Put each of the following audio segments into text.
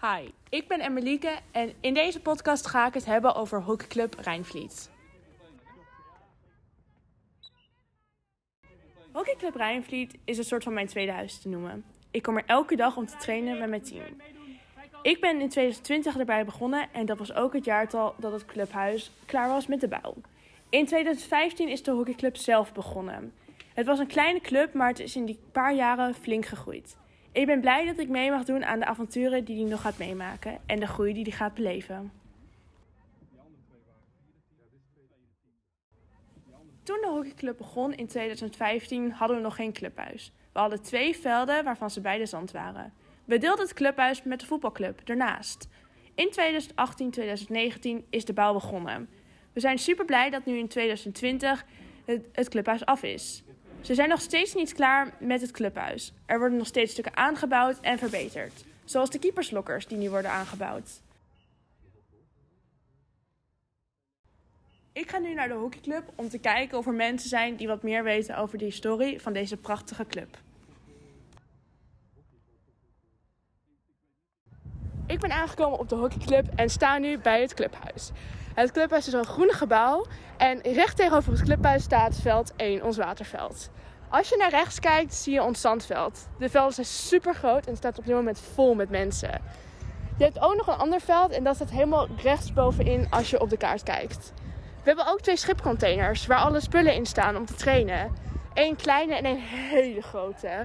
Hi, ik ben Emelieke en in deze podcast ga ik het hebben over hockeyclub Rijnvliet. Hockeyclub Rijnvliet is een soort van mijn tweede huis te noemen. Ik kom er elke dag om te trainen met mijn team. Ik ben in 2020 erbij begonnen en dat was ook het jaartal dat het clubhuis klaar was met de bouw. In 2015 is de hockeyclub zelf begonnen. Het was een kleine club, maar het is in die paar jaren flink gegroeid. Ik ben blij dat ik mee mag doen aan de avonturen die hij nog gaat meemaken en de groei die hij gaat beleven. Toen de hockeyclub begon in 2015 hadden we nog geen clubhuis. We hadden twee velden waarvan ze beide zand waren. We deelden het clubhuis met de voetbalclub ernaast. In 2018-2019 is de bouw begonnen. We zijn super blij dat nu in 2020 het, het clubhuis af is. Ze zijn nog steeds niet klaar met het clubhuis. Er worden nog steeds stukken aangebouwd en verbeterd. Zoals de keeperslokkers die nu worden aangebouwd. Ik ga nu naar de hockeyclub om te kijken of er mensen zijn die wat meer weten over de historie van deze prachtige club. Ik ben aangekomen op de hockeyclub en sta nu bij het clubhuis. Het clubhuis is een groen gebouw en recht tegenover het clubhuis staat veld 1, ons waterveld. Als je naar rechts kijkt, zie je ons zandveld. De velden zijn super groot en staat op dit moment vol met mensen. Je hebt ook nog een ander veld en dat staat helemaal rechts bovenin als je op de kaart kijkt. We hebben ook twee schipcontainers waar alle spullen in staan om te trainen. Eén kleine en één hele grote.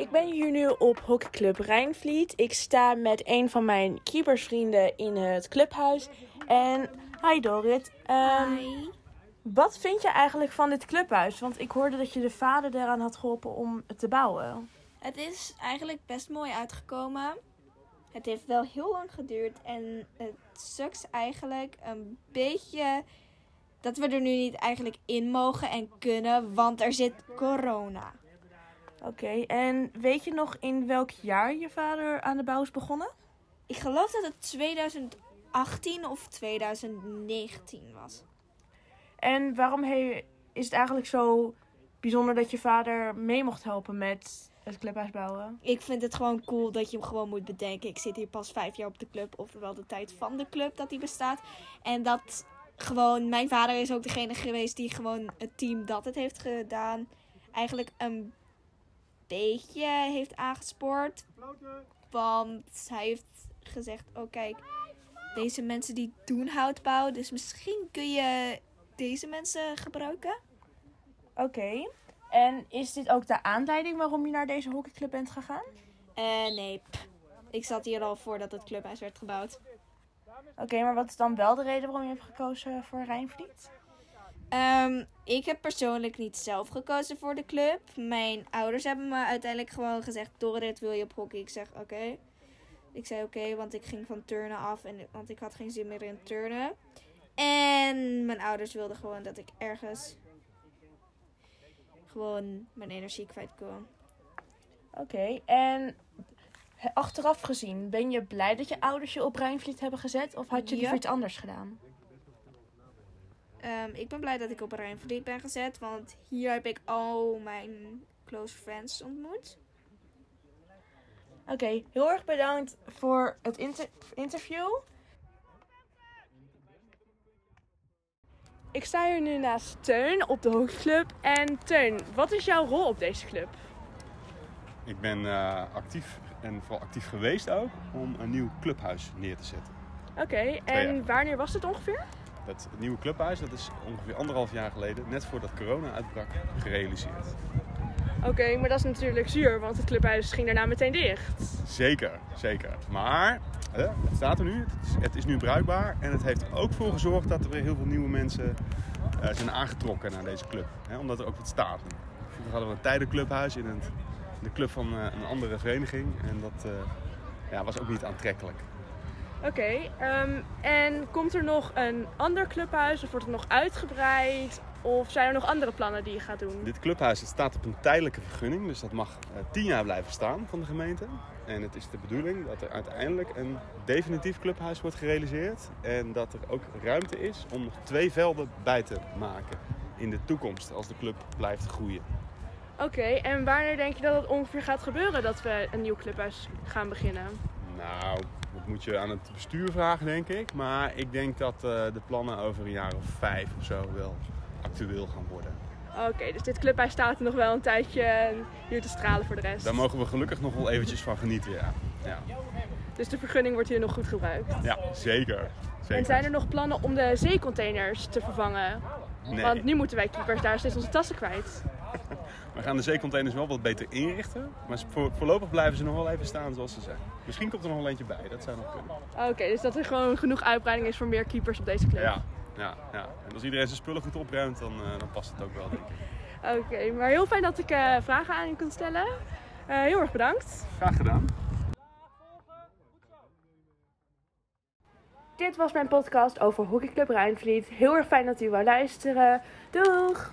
Ik ben hier nu op hockeyclub Rijnvliet. Ik sta met een van mijn keepersvrienden in het clubhuis. En hi Dorit. Um, Hi. Wat vind je eigenlijk van dit clubhuis? Want ik hoorde dat je de vader eraan had geholpen om het te bouwen. Het is eigenlijk best mooi uitgekomen. Het heeft wel heel lang geduurd en het sucks eigenlijk een beetje dat we er nu niet eigenlijk in mogen en kunnen, want er zit corona. Oké, en weet je nog in welk jaar je vader aan de bouw is begonnen? Ik geloof dat het 2018 of 2019 was. En waarom he- is het eigenlijk zo bijzonder dat je vader mee mocht helpen met het clubhuis bouwen? Ik vind het gewoon cool dat je hem gewoon moet bedenken. Ik zit hier pas vijf jaar op de club, ofwel de tijd van de club dat die bestaat. En dat gewoon, mijn vader is ook degene geweest die gewoon het team dat het heeft gedaan, eigenlijk een beetje heeft aangespoord. Want hij heeft gezegd, oh kijk, deze mensen die doen houtbouw, dus misschien kun je deze mensen gebruiken. Oké, en is dit ook de aanleiding waarom je naar deze hockeyclub bent gegaan? Eh nee, pff. ik zat hier al voordat het clubhuis werd gebouwd. Oké, maar wat is dan wel de reden waarom je hebt gekozen voor Rijnvliet? Ehm, ik heb persoonlijk niet zelf gekozen voor de club. Mijn ouders hebben me uiteindelijk gewoon gezegd: Dorrit, wil je op hockey? Ik zeg oké. Ik zei oké, want ik ging van turnen af. En, want ik had geen zin meer in turnen. En mijn ouders wilden gewoon dat ik ergens gewoon mijn energie kwijt kon. Oké, en achteraf gezien, ben je blij dat je ouders je op Rijnvliet hebben gezet? Of had je liever Ja. iets anders gedaan? Ehm, ik ben blij dat ik op Rijnvliet ben gezet. Want hier heb ik al mijn close friends ontmoet. Oké, heel erg bedankt voor het inter- interview. Ik sta hier nu naast Teun op de hockeyclub. En Teun, wat is jouw rol op deze club? Ik ben eh, actief en vooral actief geweest ook om een nieuw clubhuis neer te zetten. Oké, en wanneer was het ongeveer? Dat nieuwe clubhuis dat is ongeveer anderhalf jaar geleden, net voordat corona uitbrak, gerealiseerd. Oké, maar dat is natuurlijk zuur, want het clubhuis ging daarna meteen dicht. Zeker, zeker. Maar hè, het staat er nu, het is, het is nu bruikbaar en het heeft er ook voor gezorgd dat er weer heel veel nieuwe mensen eh, zijn aangetrokken naar deze club. Hè, omdat er ook wat staat. Vroeger hadden we een tijdenclubhuis in, het, in de club van eh, een andere vereniging en dat eh, ja, was ook niet aantrekkelijk. Oké, ehm, en komt er nog een ander clubhuis of wordt het nog uitgebreid? Of zijn er nog andere plannen die je gaat doen? Dit clubhuis het staat op een tijdelijke vergunning, dus dat mag eh, tien jaar blijven staan van de gemeente. En het is de bedoeling dat er uiteindelijk een definitief clubhuis wordt gerealiseerd. En dat er ook ruimte is om nog twee velden bij te maken in de toekomst als de club blijft groeien. Oké, en wanneer denk je dat het ongeveer gaat gebeuren dat we een nieuw clubhuis gaan beginnen? Nou, moet je aan het bestuur vragen, denk ik. Maar ik denk dat eh, de plannen over een jaar of vijf of zo wel actueel gaan worden. Oké, dus dit clubhuis staat er nog wel een tijdje hier te stralen voor de rest. Daar mogen we gelukkig nog wel eventjes van genieten, ja. Ja, Dus de vergunning wordt hier nog goed gebruikt. ja zeker. zeker. En zijn er nog plannen om de zeecontainers te vervangen? Nee, Want nu moeten wij keepers daar steeds onze tassen kwijt. we gaan de zeecontainers wel wat beter inrichten. Maar voor, voorlopig blijven ze nog wel even staan zoals ze zijn. Misschien komt er nog wel eentje bij, dat zou nog kunnen. Oké, dus dat er gewoon genoeg uitbreiding is voor meer keepers op deze club. Ja, ja, ja. En als iedereen zijn spullen goed opruimt, dan, eh, dan past het ook wel, denk ik. Oké, maar heel fijn dat ik eh, vragen aan je kon stellen. Eh, heel erg bedankt. Graag gedaan. Dit was mijn podcast over Hockeyclub Rijnvliet. Heel erg fijn dat u wou luisteren. Doeg!